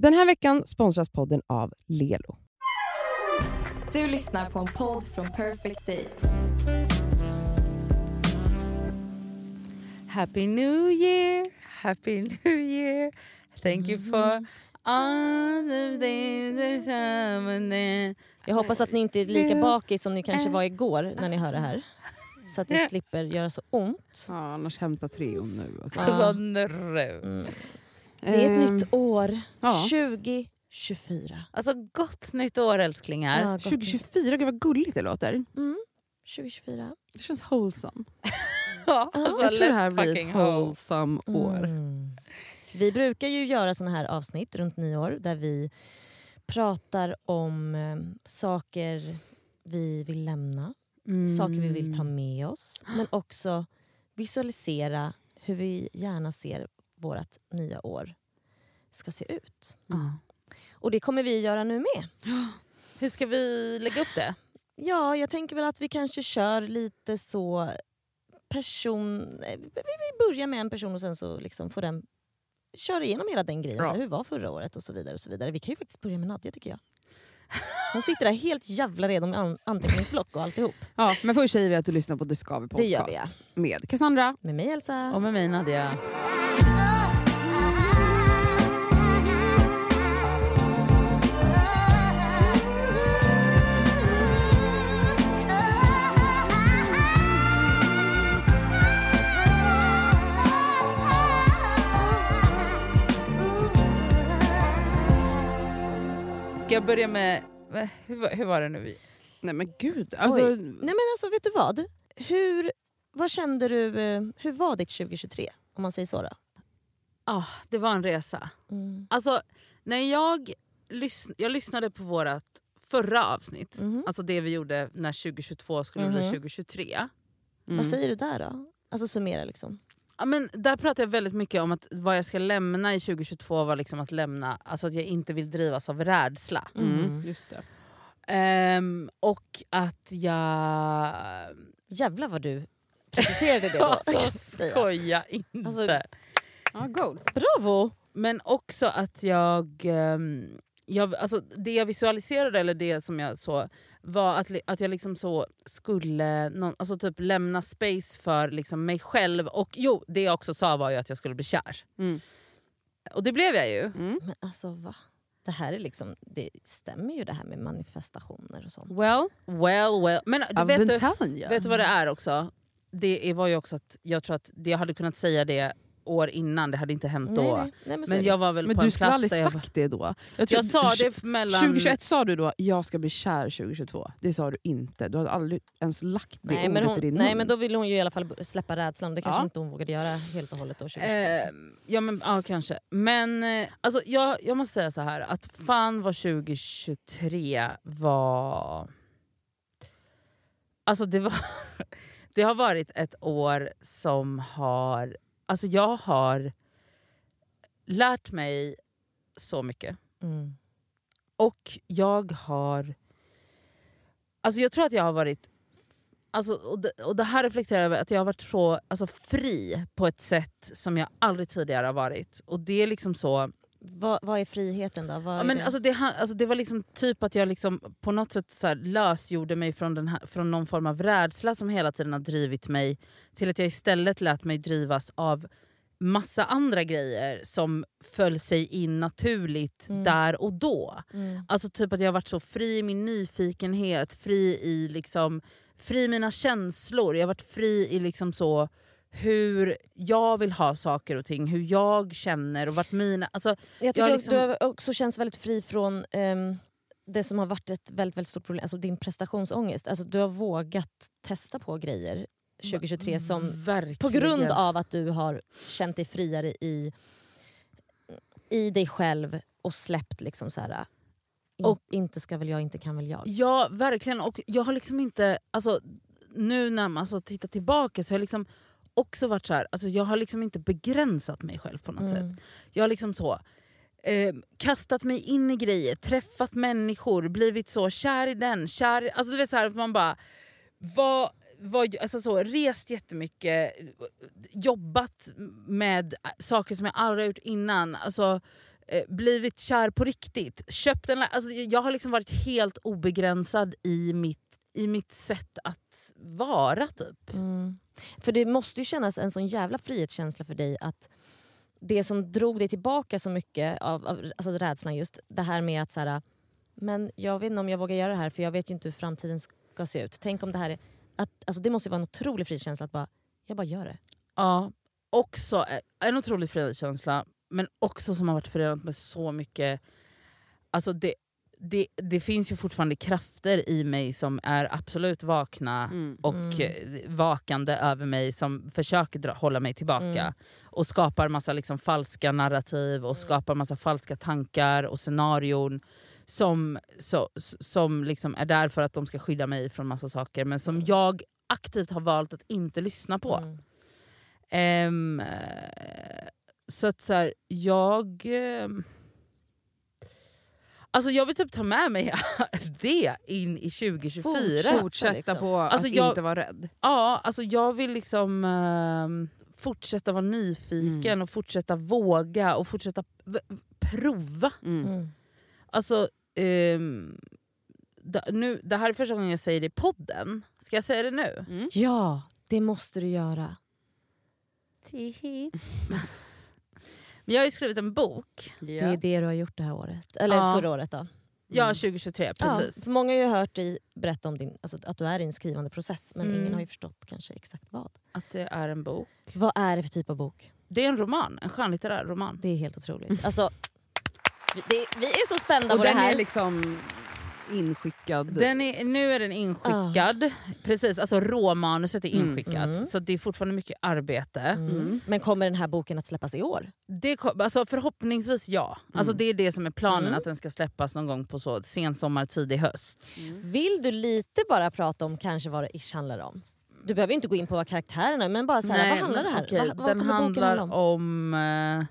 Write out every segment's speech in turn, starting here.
Den här veckan sponsras podden av Lelo. Du lyssnar på en podd från Perfect Day. Happy New Year, Happy New Year. Thank you for all the things that happened. Jag hoppas att ni inte är lika bakis som ni kanske var igår när ni hör det här. Så att det slipper göra så ont. Ja, annars hämta Treon nu. Alltså. Alltså nu. Mm. Det är ett Ehm, nytt år. ja. 2024. Alltså gott nytt år älsklingar. Ja, gott. 2024, gud vad gulligt det låter. Mm. 2024. Det känns wholesome. Ja, alltså, Jag tror det här let's blir fucking ett wholesome år. Mm. Vi brukar ju göra såna här avsnitt runt nyår där vi pratar om eh, saker vi vill lämna, Mm. saker vi vill ta med oss. Men också visualisera hur vi gärna ser vårt nya år ska se ut. Ja. Och det kommer vi göra nu med. Hur ska vi lägga upp det? Ja, jag tänker väl att vi kanske kör lite så person... eh, Vi vi börjar med en person och sen så liksom får den köra igenom hela den grejen. Ja. Så här, hur var förra året och så vidare. och så vidare. Vi kan ju faktiskt börja med Nadja tycker jag. Hon sitter där helt jävla redo med an- anteckningsblock och alltihop. Ja, men först säger vi att du lyssnar på The Skaver podcast Det gör vi ja. med Cassandra. Med mig Elsa. Och med mig Nadia. Jag börja med... Hur, var- hur var det nu? Nej men gud. Alltså, Oj. Nej men alltså vet du vad? Hur, vad kände du, eh, hur var ditt 2023? Om man säger så då. Ah, det var en resa. Mm. Alltså, när jag, lysn- jag lyssnade på vårt förra avsnitt, Mhm. alltså det vi gjorde när 2022 skulle bli Mhm. 2023. mm. Vad säger du där då? Alltså summera liksom. Ja, men där pratade jag väldigt mycket om att vad jag ska lämna i 2022 var liksom att lämna, alltså att jag inte vill drivas av rädsla. Mm, just det. Ehm, och att jag... Jävlar vad du preciserade det då. Alltså skoja inte. Alltså- Ja, goals. Bravo! Men också att jag, ehm, jag alltså det jag visualiserade, eller det som jag så var att, att jag liksom så skulle någon, alltså typ lämna space för liksom mig själv. Och jo, det jag också sa var ju att jag skulle bli kär. Mm. Och det blev jag ju. Mm. Men alltså va? Det här är liksom, det stämmer ju det här med manifestationer och sånt. Well, Well, well. Men vet, du, vet du vad det är också? Det var ju också att jag tror att jag hade kunnat säga det år innan, det hade inte hänt då. Nej, nej, nej, men Men jag var väl Men på du skulle aldrig sagt det då. Jag, tror- Jag sa det mellan... 2021 sa du då jag ska bli kär 2022. Det sa du inte. Du hade aldrig ens lagt det nej, ordet men i hon, din nej mun. men då ville hon ju i alla fall släppa rädslan. Det kanske Ja. inte hon vågade göra helt och hållet då 2021. Eh, ja, men, ja kanske. Men eh, alltså, jag, jag måste säga så här att fan vad 2023 var... Alltså det, var det har varit ett år som har... Alltså jag har lärt mig så mycket. Mm. Och jag har... Alltså jag tror att jag har varit... Alltså, och, det, och det här reflekterar över att jag har varit så alltså, fri på ett sätt som jag aldrig tidigare har varit. Och det är liksom så... Vad, vad är friheten då? Vad Ja, men det? alltså det, alltså det var liksom typ att jag liksom på något sätt så här lösgjorde mig från, den här, från någon form av rädsla som hela tiden har drivit mig till att jag istället lät mig drivas av massa andra grejer som föll sig in naturligt Mm. där och då. mm. Alltså typ att jag har varit så fri i min nyfikenhet, fri i liksom fri i mina känslor. Jag har varit fri i liksom så hur jag vill ha saker och ting, hur jag känner och vart mina... Alltså, Jag tycker också- liksom- du också känns väldigt fri från ehm, det som har varit ett väldigt, väldigt stort problem, alltså din prestationsångest. Alltså, du har vågat testa på grejer 2023 som verkligen. på grund av att du har känt dig friare i, i dig själv och släppt liksom så här. In, Och- inte ska väl jag, inte kan väl jag. Ja, verkligen. Och jag har liksom inte... Alltså, nu när man alltså, tittar tillbaka så har jag liksom också varit så här, alltså, jag har liksom inte begränsat mig själv på något sätt. Mm. Jag har liksom så eh, kastat mig in i grejer, träffat människor, blivit så kär i den, kär i, Alltså du vet så här, att man bara... Vad, vad, alltså så, rest jättemycket, jobbat med saker som jag aldrig har gjort innan. Alltså, eh, blivit kär på riktigt. Köpt en, alltså, jag har liksom varit helt obegränsad i mitt, i mitt sätt att vara. typ. Mm. För det måste ju kännas en sån jävla frihetskänsla för dig att det som drog dig tillbaka så mycket av, av alltså rädslan just, det här med att så här, men jag vet inte om jag vågar göra det här för jag vet ju inte hur framtiden ska se ut. Tänk om det här är, att, alltså det måste ju vara en otrolig frihetskänsla att bara, jag bara gör det. Ja, också eh, en otrolig frihetskänsla men också som har varit förenat med så mycket... Alltså det, det, det finns ju fortfarande krafter i mig som är absolut vakna Mm. och Mm. vakande över mig som försöker dra, hålla mig tillbaka. Mm. Och skapar massa liksom falska narrativ och skapar massa falska tankar och scenarion som, så, som liksom är där för att de ska skydda mig från massa saker men som jag aktivt har valt att inte lyssna på. Mm. Eh, så att så här, jag... ehm, Alltså jag vill typ ta med mig det in i 2024. Fortsätta, Fortsätta liksom. på Alltså, att jag- inte vara rädd. Ja, alltså jag vill liksom ehm, fortsätta vara nyfiken Mm. och fortsätta våga och fortsätta prova. Mm. Mm. Alltså, da, nu, det här är första gången jag säger det i podden. Ska jag säga det nu? Mm. Ja, det måste du göra. Men jag har ju skrivit en bok. Det är det du har gjort det här året. Eller Ja. förra året då. Ja, Mm. 2023. Ja, Precis. för många har ju hört dig berätta om din, alltså att du är i en skrivande process men Mm. ingen har ju förstått kanske exakt vad. Att det är en bok. Vad är det för typ av bok? Det är en roman, en skönlitterär roman. Det är helt otroligt. Alltså, vi, det, vi är så spända Och på det den här. är liksom inskickad. Den är, nu är den inskickad, precis, alltså råmanuset är Mm. inskickat. Mm. Så det är fortfarande mycket arbete. Mm. Mm. Men kommer den här boken att släppas i år? Det kom, alltså förhoppningsvis ja. Alltså Mm. det är det som är planen, Mm. att den ska släppas någon gång på så sensommar, tidig höst. Vill du lite bara prata om kanske vad det ish handlar om? Du behöver inte gå in på vad karaktärerna är men bara så här, vad handlar det här? okej, vad, vad den handlar handla om? om... eh,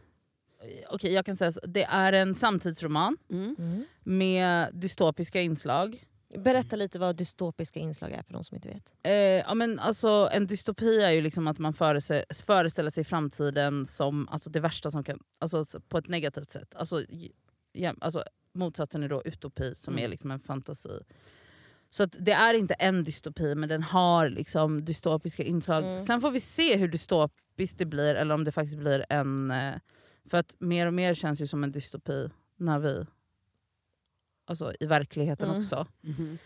Okej, jag kan säga så. Det är en samtidsroman Mm. Mm. med dystopiska inslag. Berätta lite vad dystopiska inslag är för de som inte vet. Eh, ja, men alltså, en dystopi är ju liksom att man förese- föreställer sig framtiden som alltså, det värsta som kan... Alltså, på ett negativt sätt. Alltså, ja, alltså, motsatsen är då utopi som Mm. är liksom en fantasi. Så att det är inte en dystopi men den har liksom dystopiska inslag. Mm. Sen får vi se hur dystopiskt det blir eller om det faktiskt blir en... Eh, för att mer och mer känns ju som en dystopi när vi... Alltså i verkligheten Mm. också. Mhm.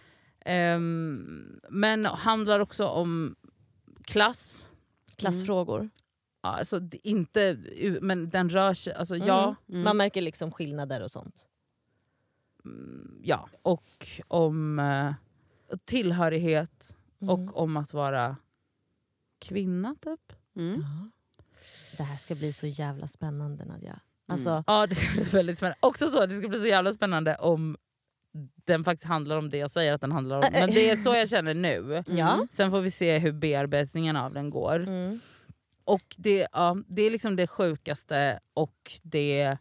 Ehm, men handlar också om klass. Klassfrågor. Ja, Alltså, inte, men den rör sig... Alltså, Mm. ja, Mm. Man märker liksom skillnader och sånt. mm, ja. Och om eh, tillhörighet Mm. och om att vara kvinna typ. Mm. Det här ska bli så jävla spännande Nadja. Alltså, Ja, det ska bli väldigt spännande. Också så, det ska bli så jävla spännande om den faktiskt handlar om det jag säger att den handlar om. Men det är så jag känner nu. Ja. Sen får vi se hur bearbetningen av den går. Mm. Och det, ja, det är liksom det sjukaste och det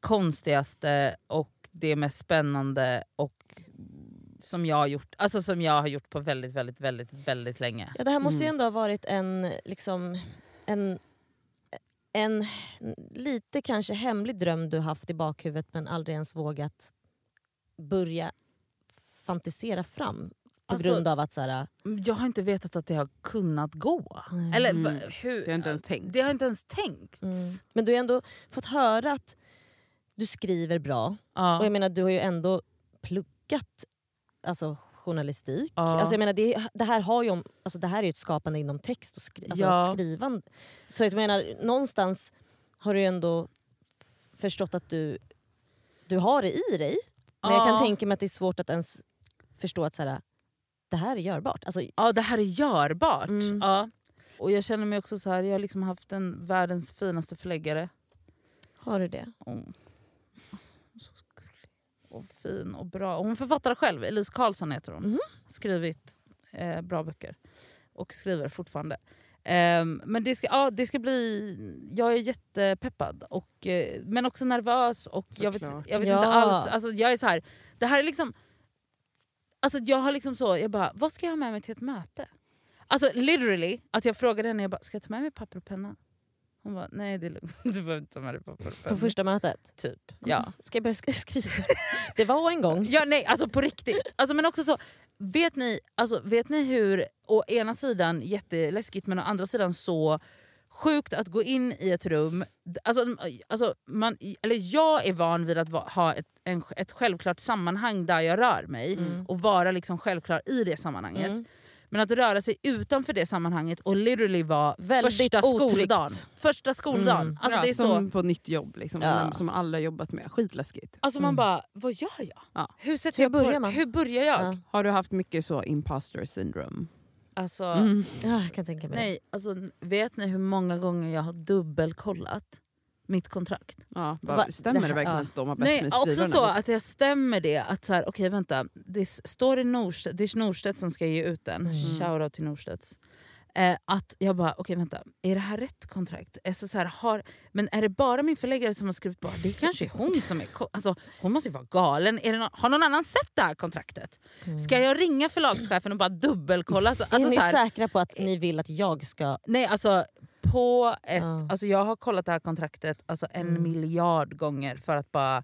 konstigaste och det mest spännande och som jag har gjort, alltså som jag har gjort på väldigt, väldigt, väldigt, väldigt länge. Ja, det här måste ju Mm. ändå ha varit en, liksom, en, en lite kanske hemlig dröm du haft i bakhuvudet men aldrig ens vågat börja fantisera fram. På Alltså- grund av att så här, Jag har inte vetat att det har kunnat gå. Eller Mm. va- hur? Det har inte ens tänkt. Det har inte ens tänkt. mm. Men du har ändå fått höra att du skriver bra. Ja. Och jag menar du har ju ändå pluggat alltså, journalistik. Ja. Alltså, jag menar, det, det, här har ju alltså, det här är ju ett skapande inom text och skri, alltså, Ja. skrivande. Så jag menar, någonstans har du ju ändå förstått att du, du har det i dig. Men jag kan Ja. tänka mig att det är svårt att ens förstå att så här, det här är görbart. Alltså, Ja, det här är görbart. Mm. Ja. Och jag känner mig också så här, jag har liksom haft en världens finaste förläggare. har du det? Oh. Och fin och bra. Och hon författar själv, Elise Karlsson heter hon. Mhm. Skrivit eh, bra böcker. Och skriver fortfarande. Ehm, men det ska, ja, det ska bli... Jag är jättepeppad. Och, eh, men också nervös. Och jag vet, jag vet Ja. inte alls... Alltså, jag är så här, det här är liksom... Alltså jag har liksom så, jag bara, vad ska jag ha med mig till ett möte? Alltså literally, att jag frågade henne, jag bara, ska jag ta med mig papper och penna? Hon bara, nej det är lugnt. Du behöver inte ta med dig papper På penna." första mötet. Typ. Ja. Ska jag börja sk- skriva? Det var en gång. ja, nej alltså på riktigt. Alltså, men också så, vet ni, alltså, vet ni hur, å ena sidan jätteläskigt men å andra sidan så sjukt att gå in i ett rum. Alltså, alltså man, eller jag är van vid att va, ha ett, en, ett självklart sammanhang där jag rör mig Mm. och vara liksom självklar i det sammanhanget. Mm. Men att röra sig utanför det sammanhanget och literally vara Väldigt första skoldagen. Första skoldagen. Mm. Alltså, ja, det är så, som på nytt jobb, liksom, Ja. som alla jobbat med. Skitläskigt. alltså man Mm. bara, vad gör jag? Ja. Hur, sätter Hur jag på, börjar man? Hur börjar jag? Ja. Har du haft mycket så imposter syndrome? Alltså, Mm. Ja, jag kan tänka mig nej, alltså, vet ni hur många gånger jag har dubbelkollat mitt kontrakt? Ja, bara, Va- stämmer det här- verkligen ja. att de har bett Nej, mig också skriva så den här att jag stämmer det. Att så här, okej vänta, det står i Norstedt, det är Norstedt som ska ge ut den. Mm. Shoutout till Norstedts. Eh, att jag bara, okej vänta, är det här rätt kontrakt? Alltså, så här, har, men är det bara min förläggare som har skrivit på? Det kanske är hon som är... Alltså, hon måste ju vara galen. Är det nå- har någon annan sett det här kontraktet? Ska jag ringa förlagschefen och bara dubbelkolla? Alltså, är alltså, ni så här, säkra på att ni vill att jag ska... Nej, alltså på ett... Ja. Alltså, jag har kollat det här kontraktet alltså, en Mm. miljard gånger för att bara...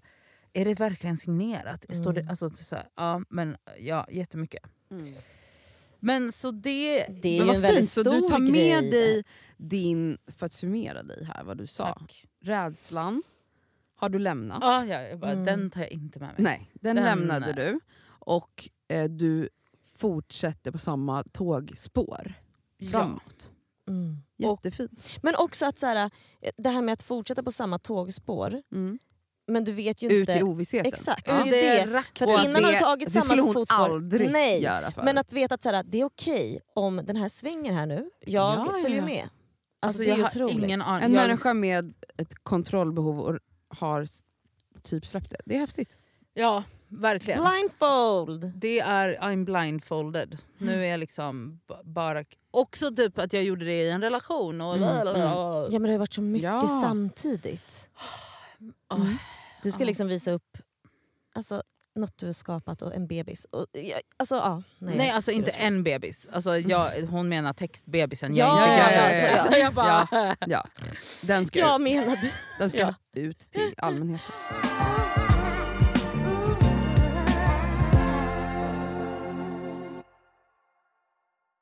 Är det verkligen signerat? Står det, Mm. alltså, så här, ja, men, ja, jättemycket. Mm. Men så det... Det är Men ju vad en väldigt fint, så du tar med grej. dig din, för att summera dig här vad du sa, Tack. rädslan har du lämnat. Ja, ja, bara, Mm. Den tar jag inte med mig. Nej, den, Den- lämnade du. Och eh, du fortsätter på samma tågspår Ja. framåt. Mm. Jättefint. Men också att så här, det här med att fortsätta på samma tågspår, Mm. men du vet ju Ut inte... i ovissheten. Exakt, Ja, det det det. För att innan har du det, tagit det samma skulle hon fotspår. aldrig Nej, göra för Men att veta att så här, det är okej om den här svänger här nu, jag Ja, följer ja. med. Alltså, Alltså, det är otroligt. ingen aning. En jag, människa med ett kontrollbehov och har typ släppt det. Det är häftigt. Ja, verkligen. Blindfold! Det är I'm blindfolded. Nu är jag liksom bara... Också typ att jag gjorde det i en relation. Och Mm, Ja men det har varit så mycket Ja. samtidigt. Ah, Mm. Du ska Ja. liksom visa upp alltså, något du har skapat och en bebis. Och, ja, alltså, ja, nej, Nej, alltså inte en bebis. Alltså, jag, hon menar textbebisen. Ja, jag ja, ja, ja, ja. Alltså, jag bara, Ja, den ska, Jag ut. menade... Den ska ja. ut till allmänheten.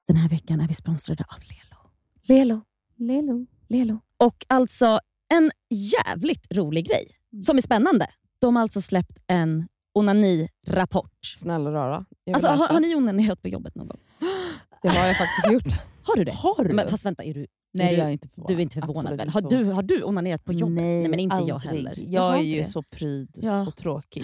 Den här veckan är vi sponsrade av Lelo. Lelo. Lelo. Lelo. Och alltså en jävligt rolig grej som är spännande. De har alltså släppt en onani-rapport. Snälla rara. Jag Alltså, har, har ni onanerat på jobbet någon gång? Det har jag faktiskt gjort. Har du det? Har du? Men, fast vänta, är du, Nej, är du, jag är inte förvånad. du är inte förvånad Absolut väl? Har du, har du onanerat på jobbet? Nej, men inte jag aldrig. heller. Jag har är ju det. så pryd Ja. och tråkig.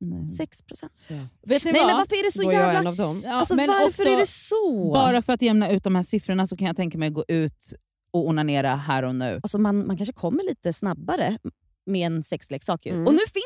Nej. 6 procent. Vet ni Nej vad? men varför är det så jag jävla... en av dem. Ja, Alltså men varför också, är det så? Bara för att jämna ut de här siffrorna så kan jag tänka mig att gå ut och onanera här och nu. Alltså man, man kanske kommer lite snabbare med en sexleksak. Ju. Mm. Och nu finns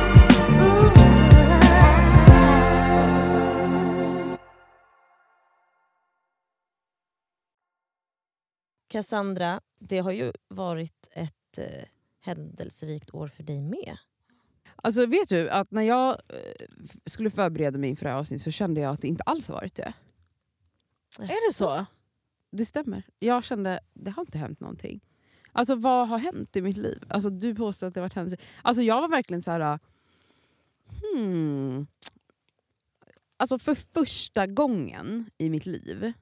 Cassandra, det har ju varit ett eh, händelserikt år för dig med. Alltså vet du att när jag eh, skulle förbereda mig inför det här avsnittet så kände jag att det inte alls har varit det. Är det så? Det stämmer. Jag kände det har inte hänt någonting. Alltså vad har hänt i mitt liv? Alltså du påstår att det har varit händelse. Alltså jag var verkligen så här. Hmm. Alltså för första gången i mitt liv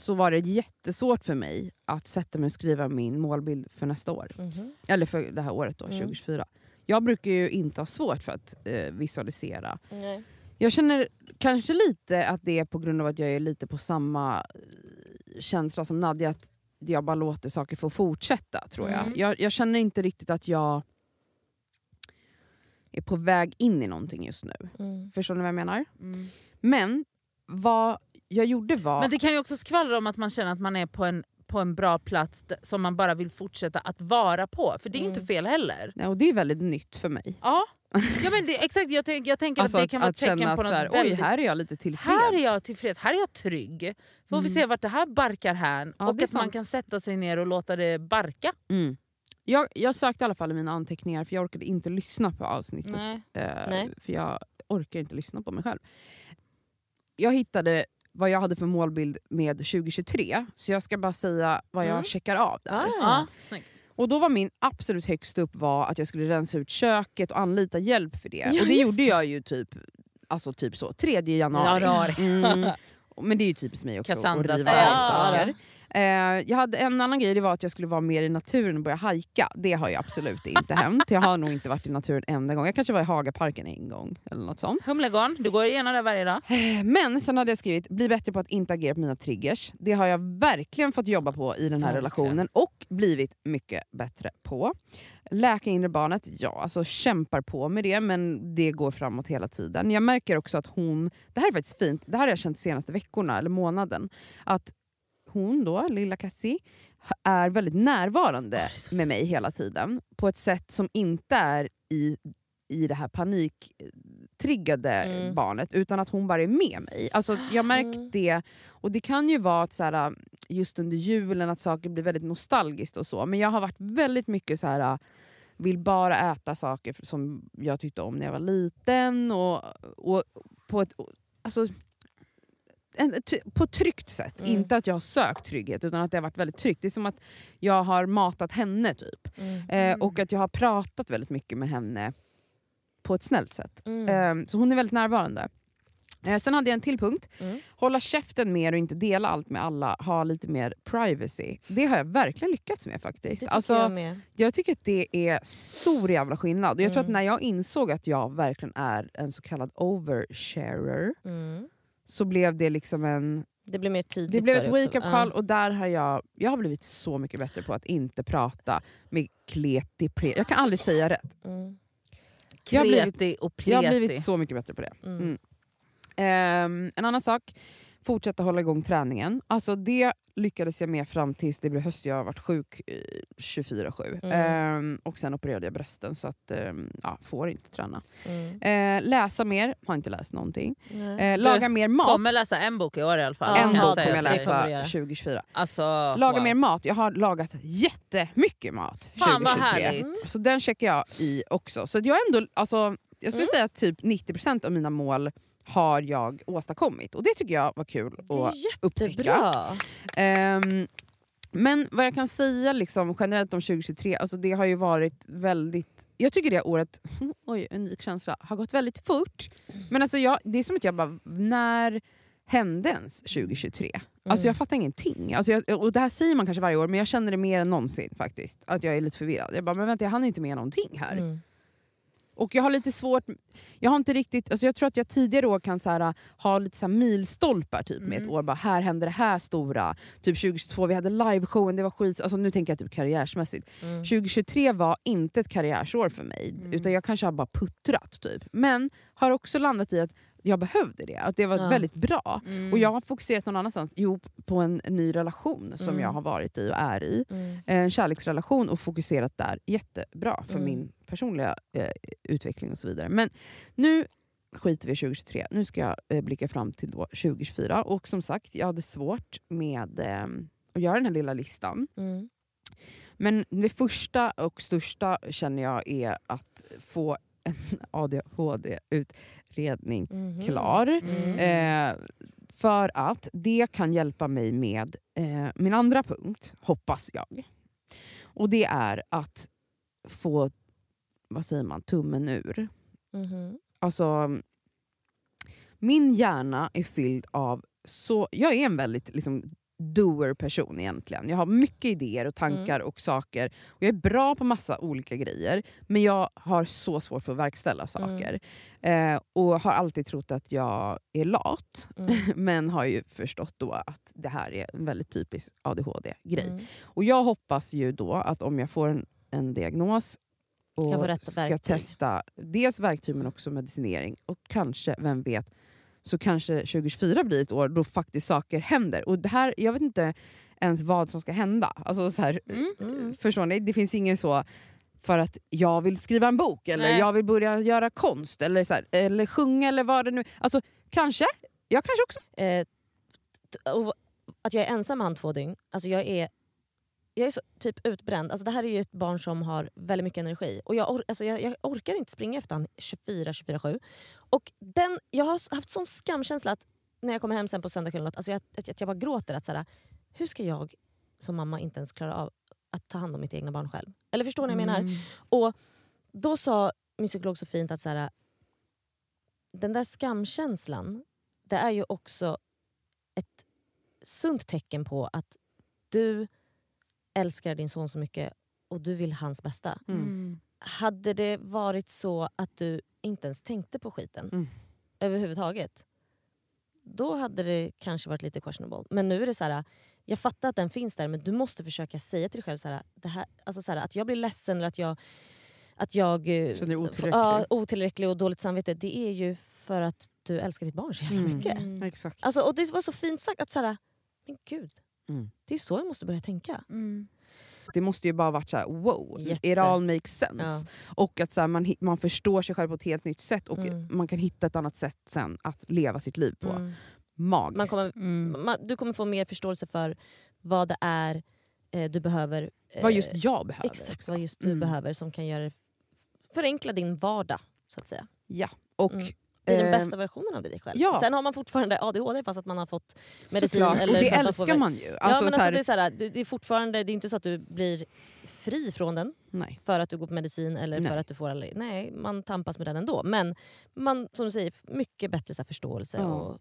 så var det jättesvårt för mig att sätta mig och skriva min målbild för nästa år. Mhm. Eller för det här året då, Mm. 2024. Jag brukar ju inte ha svårt för att eh, visualisera. Nej. Jag känner kanske lite att det är på grund av att jag är lite på samma eh, känsla som Nadja, att jag bara låter saker få fortsätta. tror jag. Mm. jag. Jag känner inte riktigt att jag är på väg in i någonting just nu. Mm. Förstår ni vad jag menar? Mm. Men vad jag gjorde var... Men det kan ju också skvallra om att man känner att man är på en, på en bra plats som man bara vill fortsätta att vara på. För det är Mm. inte fel heller. Nej, och det är väldigt nytt för mig. Ja, ja men det, exakt. Jag, tänk, jag tänker Alltså att det kan vara ett tecken på något här, väldigt... oj, här är jag lite tillfreds. Här är jag tillfreds, här är jag trygg. Får vi Mm. se vart det här barkar hän. Ja, och att man sant. kan sätta sig ner och låta det barka. Mm. Jag, jag sökte i alla fall i mina anteckningar, för jag orkade inte lyssna på avsnittet. Nej. Eh, Nej. För jag orkar inte lyssna på mig själv. Jag hittade vad jag hade för målbild med 2023, så jag ska bara säga vad jag Mm. checkar av där. Ah. Ja, snyggt. Och då var min absolut högst upp var att jag skulle rensa ut köket och anlita hjälp för det. Ja, och det gjorde jag ju typ, alltså typ så, 3 januari. Mm. Men det är ju typiskt mig också Cassandra att riva av Ja, saker. Eh, jag hade en annan grej, det var att jag skulle vara mer i naturen och börja hajka. Det har ju absolut inte hänt. Jag har nog inte varit i naturen en enda gång. Jag kanske var i Hagaparken en gång. eller något sånt. Humlegården, du går igenom det varje dag. Eh, Men sen hade jag skrivit, bli bättre på att inte agera på mina triggers. Det har jag verkligen fått jobba på i den här Verkligen. relationen och blivit mycket bättre på. Läka inre barnet, ja alltså kämpar på med det men det går framåt hela tiden. Jag märker också att hon, det här är faktiskt fint, det här har jag känt de senaste veckorna eller månaden, att hon då, lilla Cassie, är väldigt närvarande med mig hela tiden. På ett sätt som inte är i, i det här paniktriggade Mm. barnet, utan att hon bara är med mig. Alltså, jag har märkt Mm. det, och det kan ju vara att så här, just under julen att saker blir väldigt nostalgiskt och så, men jag har varit väldigt mycket så här vill bara äta saker som jag tyckte om när jag var liten. Och, och på ett alltså, en, på ett tryggt sätt. Mm. Inte att jag har sökt trygghet, utan att det har varit väldigt tryggt. Det är som att jag har matat henne, typ. Mm. Eh, och att jag har pratat väldigt mycket med henne på ett snällt sätt. Mm. Eh, så hon är väldigt närvarande. Eh, sen hade jag en till punkt. Mm. Hålla käften mer och inte dela allt med alla. Ha lite mer privacy. Det har jag verkligen lyckats med Det faktiskt. tycker Alltså, jag med. jag tycker att det är stor jävla skillnad. Och Jag tror att Mm. när jag insåg att jag verkligen är en så kallad oversharer Mm. Så blev det liksom en... Det blir mer tydligt Det blev ett wake-up call och där har jag, jag har blivit så mycket bättre på att inte prata med kleti pre. Jag kan aldrig säga rätt. Mm. Kreti och Jag har pleti. blivit så mycket bättre på det. Mm. Mm. Ehm, en annan sak, fortsätta hålla igång träningen. Alltså det lyckades jag med fram tills det blev höst. Jag har varit sjuk eh, 24-7. Mm. Ehm, och sen opererade jag brösten så att ehm, ja, får inte träna. Mm. Eh, läsa mer, har inte läst någonting. Nej. Eh, laga mer mat. kommer läsa en bok i år i alla fall. En bok kommer jag läsa du göra. 2024. Alltså, Laga wow. mer mat. Jag har lagat jättemycket mat Fan vad 2023. härligt. Så den checkar jag i också. Så jag ändå, alltså, jag skulle Mm. säga att typ 90% av mina mål har jag åstadkommit. Och det tycker jag var kul Det är att upptäcka. Ehm, men vad jag kan säga liksom, generellt om 2023, alltså det har ju varit väldigt... Jag tycker det året, oj unik känsla, har gått väldigt fort. Men alltså jag, det är som att jag bara, när hände ens 2023? Alltså Mm. jag fattar ingenting. Alltså jag, och det här säger man kanske varje år, men jag känner det mer än någonsin faktiskt. Att jag är lite förvirrad. Jag bara, men vänta jag hann inte med någonting här. Mm. Och jag har lite svårt, jag har inte riktigt, alltså jag tror att jag tidigare år kan så här, ha lite så här milstolpar typ, med ett Mm. år. Bara, här hände det här stora. Typ 2022, vi hade liveshowen, det var skit. Alltså nu tänker jag typ karriärsmässigt. Mm. 2023 var inte ett karriärsår för mig, Mm. utan jag kanske har bara puttrat. Typ. Men har också landat i att jag behövde det, att det var Ja. väldigt bra. Mm. Och jag har fokuserat någon annanstans, jo på en ny relation som Mm. jag har varit i och är i. Mm. En kärleksrelation och fokuserat där jättebra för Mm. min personliga eh, utveckling och så vidare. Men nu skiter vi i 2023. Nu ska jag eh, blicka fram till då 2024. Och som sagt, jag hade svårt med eh, att göra den här lilla listan. Mm. Men det första och största känner jag är att få en ADHD-utredning Mhm. klar. Mm. Eh, för att det kan hjälpa mig med eh, min andra punkt, hoppas jag. Och det är att få, vad säger man, tummen ur. Mhm. Alltså, min hjärna är fylld av... så Jag är en väldigt liksom, doer-person egentligen. Jag har mycket idéer och tankar och saker. Och Jag är bra på massa olika grejer, men jag har så svårt för att verkställa saker. Eh, och har alltid trott att jag är lat, Mm. men har ju förstått då att det här är en väldigt typisk ADHD-grej. Mm. Och jag hoppas ju då att om jag får en, en diagnos och ska verktyg. testa dels verktyg men också medicinering och kanske, vem vet, så kanske 2024 blir ett år då faktiskt saker händer. Och det här, jag vet inte ens vad som ska hända. Alltså så här, Mm. Förstår ni? Det finns ingen så för att jag vill skriva en bok eller Nej. jag vill börja göra konst eller, så här, eller sjunga eller vad det nu Alltså kanske. Jag kanske också. Eh, att jag är ensam han två dygn, alltså jag är, jag är så typ utbränd. Alltså det här är ju ett barn som har väldigt mycket energi. Och jag, or, alltså jag, jag orkar inte springa efter han 24-24-7. Och den, jag har haft sån skamkänsla att när jag kommer hem sen på söndagskvällen att, alltså jag, att, att jag bara gråter. Att så här, hur ska jag som mamma inte ens klara av att ta hand om mitt egna barn själv? Eller förstår ni vad jag menar? Mm. Och då sa min psykolog så fint att så här, den där skamkänslan, det är ju också ett sunt tecken på att du älskar din son så mycket och du vill hans bästa. Mm. Hade det varit så att du inte ens tänkte på skiten Mm. överhuvudtaget, då hade det kanske varit lite questionable. Men nu är det så här, jag fattar att den finns där men du måste försöka säga till dig själv så här, det här, alltså så här, att jag blir ledsen eller att jag, att jag eh, Känner otillräcklig. Ja, otillräcklig och dåligt samvete. Det är ju för att du älskar ditt barn så jävla Mm. mycket. Exakt. Alltså, och det var så fint sagt att så här, men gud, Mm. det är så jag måste börja tänka. Mm. Det måste ju bara varit så här: wow, Jätte. it all makes sense. Ja. Och att så här, man, man förstår sig själv på ett helt nytt sätt och Mm. man kan hitta ett annat sätt sen att leva sitt liv på. Mm. Magiskt. Man kommer, Mm. man, du kommer få mer förståelse för vad det är eh, du behöver. eh, Vad just jag behöver. Exakt också. vad just du Mm. behöver som kan göra förenkla din vardag. så att säga. Ja. Och, Bli den eh, bästa versionen av dig själv. ja. Sen har man fortfarande ADHD fast att man har fått medicin. såklart. eller och det älskar man ju. Ja, Alltså, men så alltså, det, är så här, det är fortfarande det är inte så att du blir fri från den nej. för att du går på medicin eller Nej. för att du får allergi. Nej, man tampas med den ändå. Men man, som du säger, mycket bättre så här, förståelse. Ja. Och,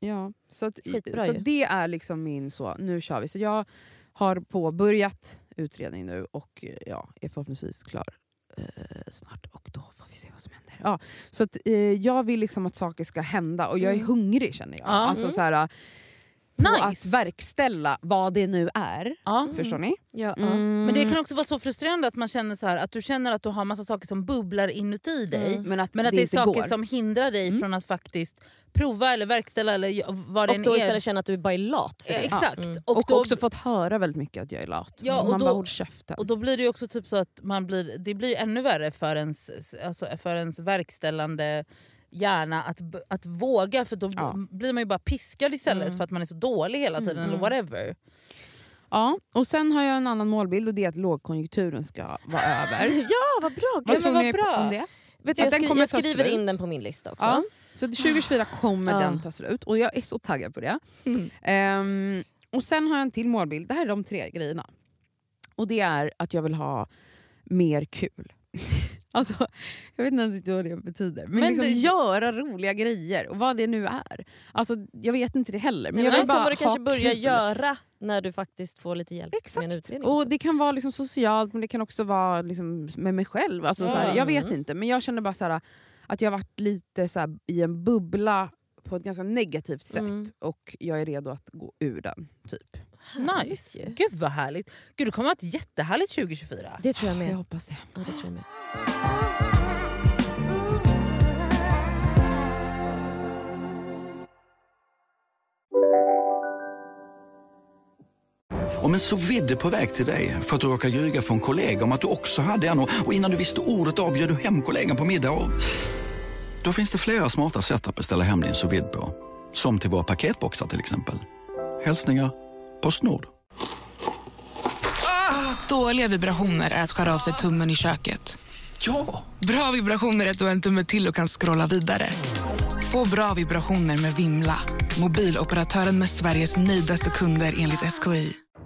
Ja, så att, så det är liksom min så, nu kör vi. Så jag har påbörjat utredning nu och ja, är förhoppningsvis klar eh, snart. Och då får vi se vad som händer. Ja, så att, eh, jag vill liksom att saker ska hända och jag är Mm. hungrig känner jag. Ja. Alltså, Mm. så här, Nice. att verkställa vad det nu är. Ja. Förstår ni? ja, ja. Mm. Men det kan också vara så frustrerande att man känner så här, att du känner att du har massa saker som bubblar inuti dig. Mm. Men att Men att det, det, är saker går. som hindrar dig Mm. från att faktiskt prova eller verkställa eller vad det Och då är. istället känna att du bara är lat för det. Exakt. Mm. Och, Och, då, också fått höra väldigt mycket att jag är lat. Ja, och Man då- bara håll käften. och då blir det också typ så att man blir, det blir ännu värre för ens, alltså för ens verkställande hjärna att, att våga för då Ja. blir man ju bara piskad istället Mm. för att man är så dålig hela tiden Mm. eller whatever. Ja, och sen har jag en annan målbild och det är att lågkonjunkturen ska vara över. Ja, vad bra! Vad tror vad ni bra. om det? Vet du, jag, skri- jag skriver in den på min lista också. Ja. Så 2024 kommer Ja. den ta slut och jag är så taggad på det. Ehm, och sen har jag en till målbild, det här är de tre grejerna. Och det är att jag vill ha mer kul. alltså, jag vet inte ens vad det betyder. Men, Men liksom det- göra roliga grejer, och vad det nu är. Alltså, jag vet inte det heller. Men Men jag vill bara du kanske ha börja kul. göra när du faktiskt får lite hjälp med en Exakt. utredning. Och det kan vara liksom socialt men det kan också vara liksom med mig själv. Alltså, så här, jag vet Mm. inte, men jag känner bara så här, att jag har varit lite så här, i en bubbla på ett ganska negativt sätt Mm. och jag är redo att gå ur den. Typ. Nice. Gud vad härligt. Gud, det kommer att vara ett jättehärligt 2024. Det tror jag Jag med. hoppas det. Ja, det Om en så vidde på väg till dig för att du råkar ljuga från kollega om att du också hade en och innan du visste ordet av du hem kollegan på middag och... Då finns det flera smarta sätt att beställa hem din sous på. Som till våra paketboxar till exempel. Hälsningar Postnord. Dåliga vibrationer är att skära av sig tummen i köket. Ja! Bra vibrationer är att du har en tumme till och kan scrolla vidare. Få bra vibrationer med Vimla. Mobiloperatören med Sveriges nöjdaste kunder enligt SKI.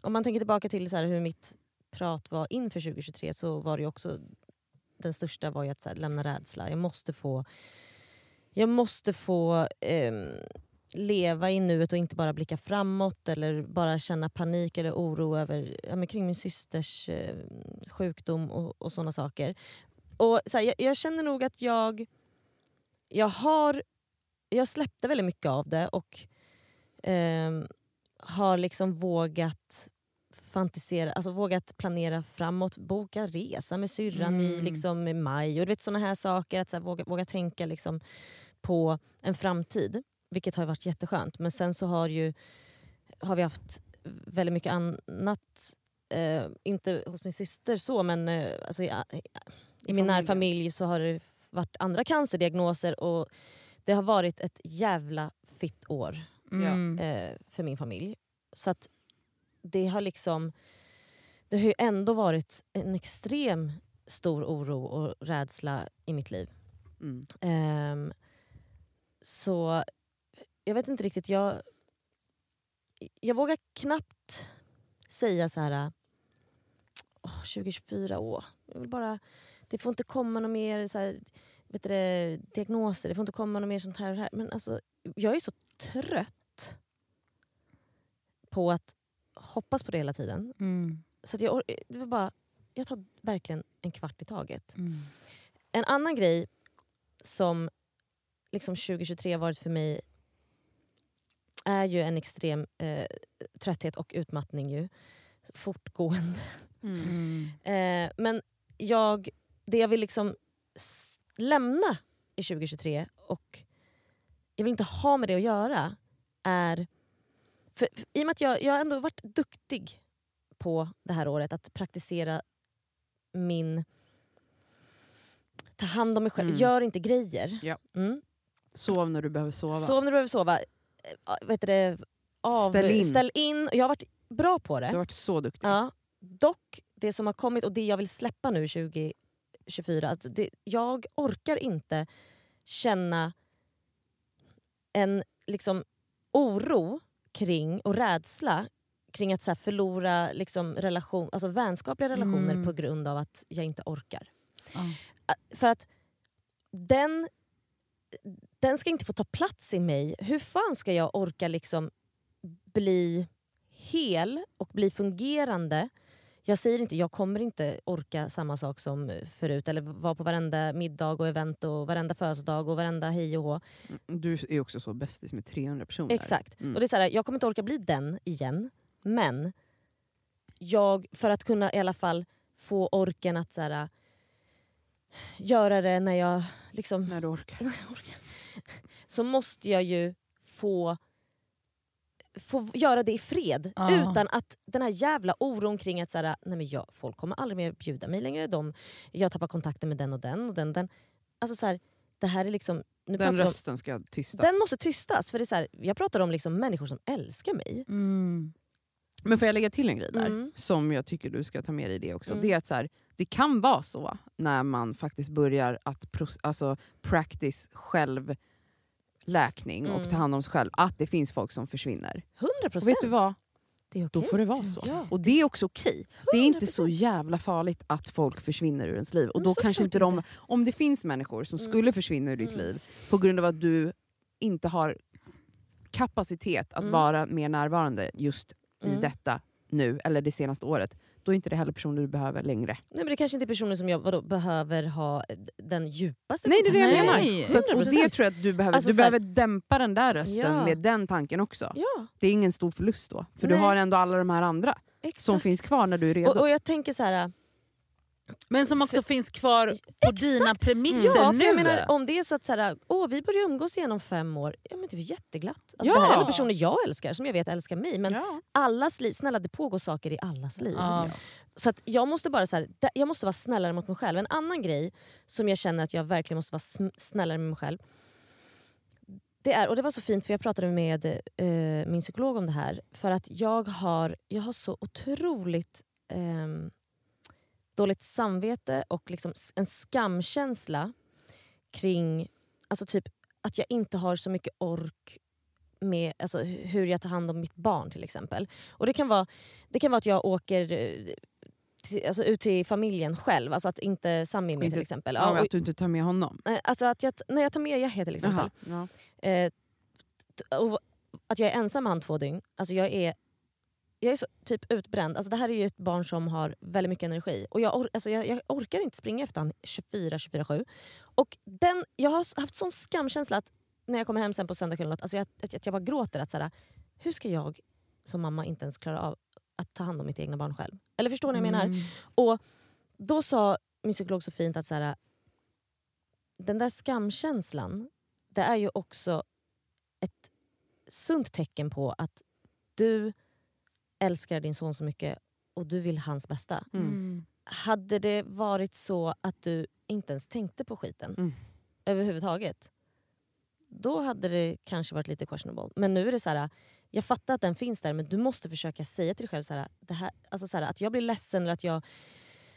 om man tänker tillbaka till så här hur mitt prat var inför 2023 så var det ju också den största var ju att så här, lämna rädsla. Jag måste få, jag måste få ehm, leva i nuet och inte bara blicka framåt eller bara känna panik eller oro över, ja, men kring min systers eh, sjukdom och, och såna saker. Och så här, jag, jag känner nog att jag, jag har jag släppte väldigt mycket av det och ehm, har liksom vågat fantisera, alltså vågat planera framåt, boka resa med syrran i, Mm. liksom, i maj och du vet såna här saker. Att så här, våga, våga tänka liksom, på en framtid, vilket har varit jätteskönt. Men sen så har, ju, har vi haft väldigt mycket annat, eh, inte hos min syster så men eh, alltså, i, i, i min närfamilj så har det varit andra cancerdiagnoser och det har varit ett jävla fitt år Mm. eh, för min familj. Så att det har liksom det har ju ändå varit en extrem stor oro och rädsla i mitt liv. Mm. Ehm, så jag vet inte riktigt, jag, jag vågar knappt säga så här. Åh, 2024, åh. Jag vill bara, det får inte komma något mer så här, vet du, diagnoser, det får inte komma något mer sånt här och här. Men alltså, jag är så trött på att hoppas på det hela tiden. Mm. Så att jag, det var bara, jag tar verkligen en kvart i taget. Mm. En annan grej som liksom 2023 har varit för mig är ju en extrem eh, trötthet och utmattning. Ju. Fortgående. Mm. Mm. Eh, men jag, det jag vill liksom lämna i 2023 och jag vill inte ha med det att göra är... För, för, I och med att jag, jag har ändå varit duktig på det här året att praktisera min... Ta hand om mig själv, Mm. gör inte grejer. Ja. Mm. Sov när du behöver sova. Sov när du behöver sova. Eh, Vet det, av, Ställ in. ställ in. Jag har varit bra på det. Du har varit så duktig. Ja, dock, det som har kommit och det jag vill släppa nu 2024, att det, jag orkar inte känna en liksom, oro kring och rädsla kring att så förlora liksom, relation, alltså, vänskapliga relationer Mm. på grund av att jag inte orkar. Ä- För att den, den ska inte få ta plats i mig. Hur fan ska jag orka liksom bli hel och bli fungerande. Jag säger inte, jag kommer inte orka samma sak som förut eller vara på varenda middag och event och varenda födelsedag och varenda hej och hå. Mm, Du är också så bästis med 300 personer. Exakt. Mm. Och det är så här, jag kommer inte orka bli den igen. Men jag, för att kunna i alla fall få orken att så här, göra det när jag liksom När du orkar. så måste jag ju få, få göra det i fred. Ja. Utan att den här jävla oron kring att så här, nej men jag, folk kommer aldrig mer bjuda mig längre. De, jag tappar kontakten med den och den och den. Och den. Alltså så här, det här är liksom, nu Den vi om, rösten ska tystas. den måste tystas. För det är så här, jag pratar om liksom människor som älskar mig. Mm. Men får jag lägga till en grej där? Mm. Som jag tycker du ska ta med dig i det också. Mm. Det är att så här, det kan vara så när man faktiskt börjar att pros- alltså, practice självläkning och Mm. ta hand om sig själv, att det finns folk som försvinner. 100 Och vet du vad? Det är Då får det vara så. Ja. Och det är också okej. Det är inte så 100%. jävla farligt att folk försvinner ur ens liv. Och då kanske inte de, om det finns människor som Mm. skulle försvinna ur ditt Mm. liv på grund av att du inte har kapacitet att Mm. vara mer närvarande just i Mm. detta nu, eller det senaste året, då är inte det heller personer du behöver längre. Nej, men det kanske inte är personer som jag vadå, behöver ha den djupaste Nej det är det jag menar. Så att, och 100%. det tror jag att du behöver. Alltså, du behöver dämpa den där rösten Ja. med den tanken också. Ja, Det är ingen stor förlust då. För du Nej. har ändå alla de här andra exakt. som finns kvar när du är redo. Och, och jag tänker så här. Men som också finns kvar på dina premisser Ja, nu. för jag menar, om det är så att så här, åh, vi börjar umgås igen om fem år, ja, men det är jätteglatt. Alltså, Det här är Ja. ändå personer jag älskar, som jag vet älskar mig. Men Ja. allas liv, snälla det pågår saker i allas liv. Ja. Så att jag måste bara så här, jag måste vara snällare mot mig själv. En annan grej som jag känner att jag verkligen måste vara snällare med mig själv. Det är, och det var så fint för jag pratade med eh, min psykolog om det här. För att jag har, jag har så otroligt ehm, dåligt samvete och liksom en skamkänsla kring alltså typ att jag inte har så mycket ork med alltså, hu- hur jag tar hand om mitt barn till exempel. Och Det kan vara, det kan vara att jag åker eh, till, alltså, ut till familjen själv, alltså att inte Sami är med Inte- till exempel. Ja, och, att du inte tar med honom. alltså att jag, när jag tar med Yahya till exempel, Jaha, ja. eh, och att jag är ensam med han två dygn, alltså jag är jag är så typ utbränd. Alltså det här är ju ett barn som har väldigt mycket energi. Och jag, or- alltså jag, jag orkar inte springa efter han 24-24-7. Och den, jag har haft sån skamkänsla att när jag kommer hem sen på söndagskvällen, alltså jag, att, att jag bara gråter. Att så här, hur ska jag som mamma inte ens klara av att ta hand om mitt egna barn själv? Eller förstår ni vad jag menar? Mm. Och då sa min psykolog så fint att så här, den där skamkänslan, det är ju också ett sunt tecken på att du älskar din son så mycket och du vill hans bästa. Mm. Hade det varit så att du inte ens tänkte på skiten Mm. överhuvudtaget, då hade det kanske varit lite questionable. Men nu är det så här, jag fattar att den finns där men du måste försöka säga till dig själv så här, det här, alltså så här, att jag blir ledsen eller att jag,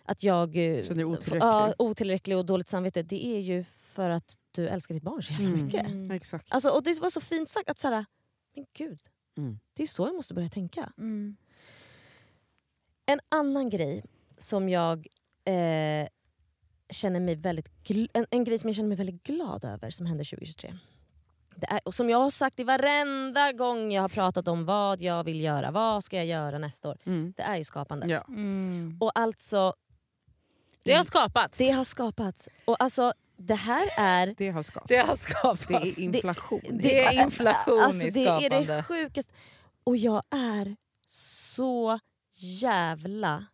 att jag eh, Känner otillräcklig. Ja, otillräcklig och dåligt samvete. Det är ju för att du älskar ditt barn så jävla Mm. mycket. Exakt. Alltså, och det var så fint sagt att så här, men gud, Mm. det är så jag måste börja tänka. Mm. En annan grej som jag eh, känner mig väldigt en, en grej som jag känner mig väldigt glad över som hände 2023. Det är, och som jag har sagt i varenda gång jag har pratat om vad jag vill göra, vad ska jag göra nästa år. Mm. Det är ju skapandet. Ja. Mm. Och alltså, Det har skapats. det har skapats. Och alltså, det här är... Det har skapats. Det har skapats. Det är inflation. Det är inflation alltså, i Det är skapande. det sjukaste. Och jag är så jävla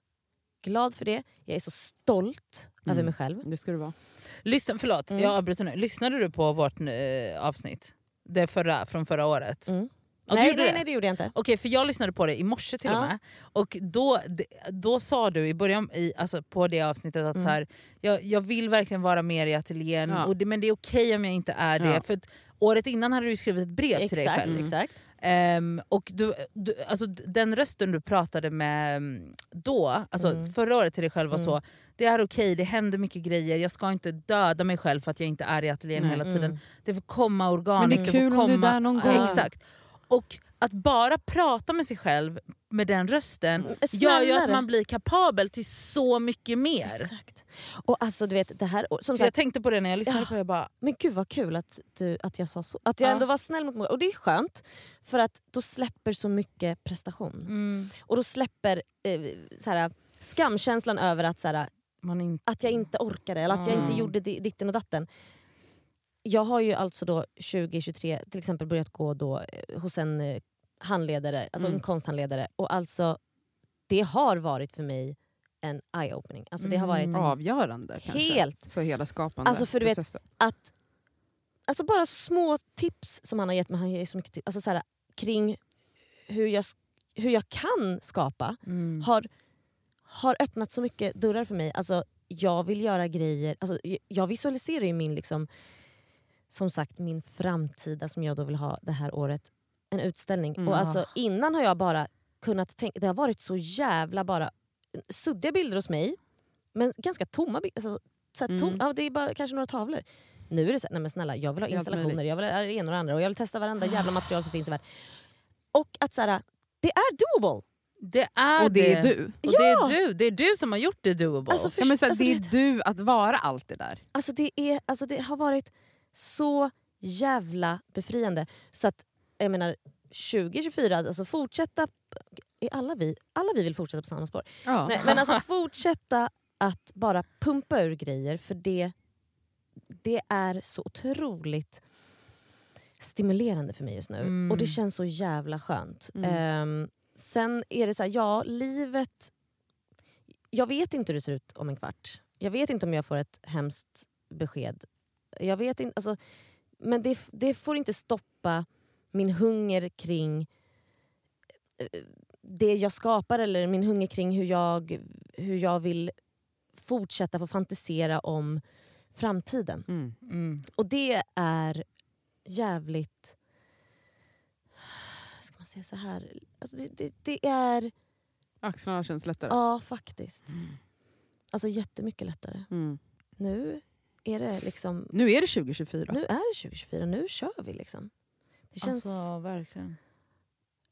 glad för det. Jag är så stolt Mm. över mig själv. Det ska du vara. Lyssna, förlåt, Mm. jag avbryter nu. Lyssnade du på vårt eh, avsnitt? Det förra, från förra året? Mm. Ja, nej, nej, det? nej, det gjorde jag inte. Okej, för jag lyssnade på det i morse till och Ja. med. Och då, då sa du i början i, alltså på det avsnittet att Mm. så här, jag, jag vill verkligen vara mer i ateljén, Ja. och det, men det är okej om jag inte är det. För året innan hade du skrivit ett brev till dig Exakt, själv. exakt. Ehm, och du, du, alltså den rösten du pratade med mm, då, alltså Mm. förra året till dig själv var Mm. så, det är okej, det händer mycket grejer, jag ska inte döda mig själv för att jag inte är i ateljén Mm. hela tiden. Mm. Det får komma Men det organiskt. är får kul om du är komma, där någon gång. Exakt. Och att bara prata med sig själv med den rösten Mm, gör ju att snällare. man blir kapabel till så mycket mer. Exakt. Och alltså du vet, det här... Som För jag sagt, tänkte på det när jag lyssnade Ja. på det, jag bara, men gud vad kul att, du, att jag sa så. Att jag Ja. ändå var snäll mot mig. Och det är skönt, för att då släpper så mycket prestation. mm, Och då släpper eh, så här, skamkänslan över att så här, man inte... att jag inte orkade eller att jag inte Mm. gjorde di- ditten och datten. Jag har ju alltså då 2023 till exempel börjat gå då eh, hos en eh, handledare, alltså Mm. en konsthandledare. Och alltså, det har varit för mig en eye-opening. Alltså, det har varit Mm. Avgörande kanske. helt... För hela skapande Alltså, för du vet-. Att, alltså bara små tips som han har gett mig, han ger så mycket tips, alltså så här, kring hur jag, hur jag kan skapa Mm. har, har öppnat så mycket dörrar för mig. Alltså, jag vill göra grejer, alltså, jag- jag visualiserar ju min, liksom, som sagt, min framtida, som jag då vill ha det här året, en utställning. Mm. Och alltså, innan har jag bara kunnat tänka, det har varit så jävla bara suddiga bilder hos mig, men ganska tomma bilder. Alltså, så här, tom, Mm. ja, det är bara kanske några tavlor. Nu är det så här, nej men snälla, jag vill ha installationer, jag vill ha det ena och det andra och jag vill testa varenda jävla material som finns i världen. Och att så här, det är doable! Det är Och det är du. Och Ja! det är du. Det är du som har gjort det doable. Alltså, Ja, men så alltså, det är du att vara allt det där. Alltså det, är, alltså det har varit så jävla befriande. Så att, jag menar, 2024, alltså fortsätta... Är alla, vi, alla vi vill fortsätta på samma spår. Ja. Nej, men alltså fortsätta att bara pumpa ur grejer för det, det är så otroligt stimulerande för mig just nu. Mm. Och det känns så jävla skönt. Mm. Ehm, sen är det så här, ja livet... jag vet inte hur det ser ut om en kvart. Jag vet inte om jag får ett hemskt besked. Jag vet inte, alltså, men det, det får inte stoppa min hunger kring eh, det jag skapar eller min hunger kring hur jag, hur jag vill fortsätta få fantisera om framtiden. Mm. Mm. Och det är jävligt... Ska man säga så här? Alltså det, det, det är... Axlarna känns lättare. Ja, faktiskt. Alltså jättemycket lättare. Mm. Nu är det liksom... Nu är det 2024. Nu är det 2024, nu kör vi liksom. Det känns alltså, Alltså verkligen.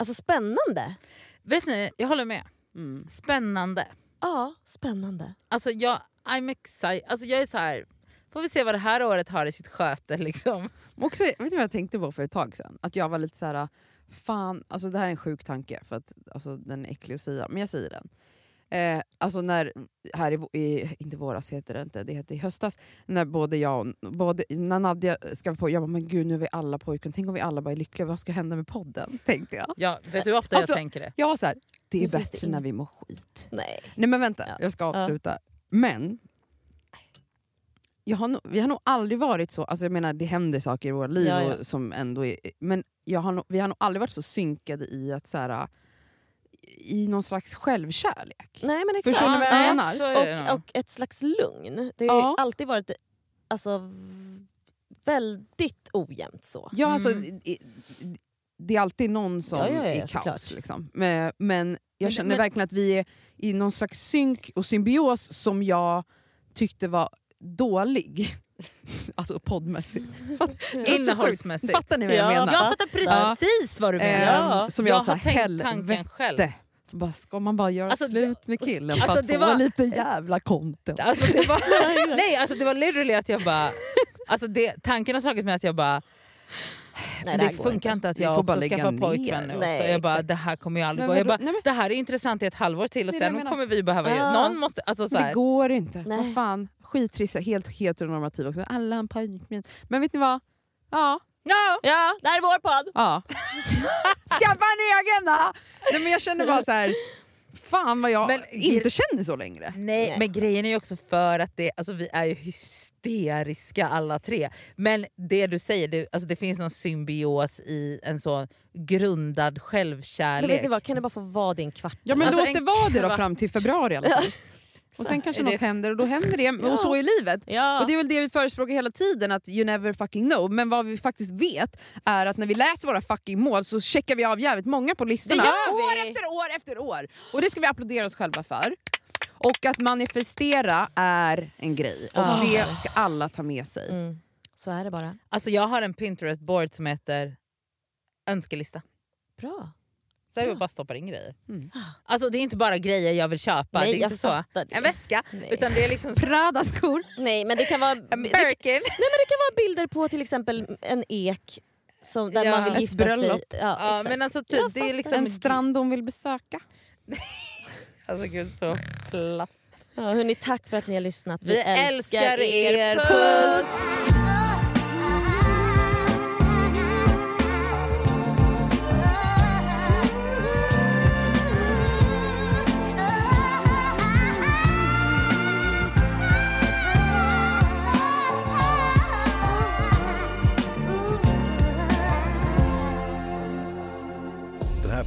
spännande. Vet ni, jag håller med. Mm. Spännande. Ja, spännande. Alltså jag, I'm excited. Alltså jag är så här. Får vi se vad det här året har i sitt sköte liksom. Också, vet du vad jag tänkte på för ett tag sedan? Att jag var lite så här, fan, alltså det här är en sjuk tanke för att alltså, den är äcklig att säga, men jag säger den. Eh, alltså när, här i, i, inte våras heter det inte, det heter i höstas, när både jag och både, när Nadja ska få, jag bara men gud nu är vi alla pojkar, tänk om vi alla bara är lyckliga, vad ska hända med podden? Tänkte jag. Ja, vet du hur ofta Alltså, jag tänker det? Jag var så här, det är det bättre när vi mår skit. Nej. Nej men vänta, Ja. jag ska avsluta. Men jag har vi har nog aldrig varit så, alltså jag menar det händer saker i våra liv, Ja, ja. Och, som ändå är, men jag har vi har nog aldrig varit så synkade i att så här, i någon slags självkärlek. Nej men exakt. Förstår ni vad jag Ja. menar? Och, och ett slags lugn. Det har ju Ja. alltid varit alltså, väldigt ojämnt så. Ja, alltså, Mm. i- det är alltid någon som Ja, ja, ja, är kaos. såklart. Liksom. Men, men jag Men- känner men- verkligen att vi är i någon slags synk och symbios som jag tyckte var dålig. alltså poddmässigt. Fatt- det så. Innehållsmässigt. Fattar ni vad jag Ja, menar? Jag fattar precis vad du menar. Ja. Som jag jag, har sa, tänkt tanken helvete. själv. Så bara, ska man bara göra Alltså, slut med killen för alltså, att det få var- lite jävla content? Alltså det var, nej, alltså det var literally att jag bara... Alltså det, tanken har slagit mig att jag bara... Nej, det, går funkar inte att jag får bara också skaffar pojkvän nu också. Nej, jag bara, exakt. det här kommer ju aldrig Men gå. Bara, Nej, men- det här är intressant i ett halvår till och Det det sen kommer vi behöva... Ja. Någon måste... Alltså, så här, det går inte. Nej. Vad fan, skittrist, helt heteronormativ också. Alla har en pojkvän. Men vet ni vad? Ja, no! Ja, det här är vår podd! Ja. Skaffa en egen då! Nej, men jag känner bara så här. fan vad jag Men- inte känner så längre. Nej, Nej. men grejen är ju också för att det, alltså vi är ju hysteriska alla tre. Men det du säger, det, alltså det finns någon symbios i en så grundad Men vet självkärlek. ni vad, kan det bara få vara din kvart? Ja men Alltså, låt en det vara det då fram till februari i alla fall. Och sen kanske något det- händer och då händer det. Ja. Och så är livet. Ja. Och det är väl det vi förespråkar hela tiden, att you never fucking know. Men vad vi faktiskt vet är att när vi läser våra fucking mål så checkar vi av jävligt många på listorna. Det gör vi! År efter år efter år! Och det ska vi applådera oss själva för. Och att manifestera är en grej. Och Ah. det ska alla ta med sig. Mm. Så är det bara. Alltså jag har en Pinterest-board som heter önskelista. Bra. Så jag bara stoppar in grejer. Mm. Alltså det är inte bara grejer jag vill köpa, Nej, det är jag inte så. det. En väska, Nej. utan det är liksom Prada-skor. Nej men det kan vara... en det, Birkin. nej, men det kan vara bilder på till exempel en ek som, där Ja, man vill gifta bröllop. sig. Ja, Ja, exakt. men alltså Jag det är liksom... En strand hon vill besöka. Alltså gud så platt. Ja, hörni, tack för att ni har lyssnat. Vi älskar er, puss!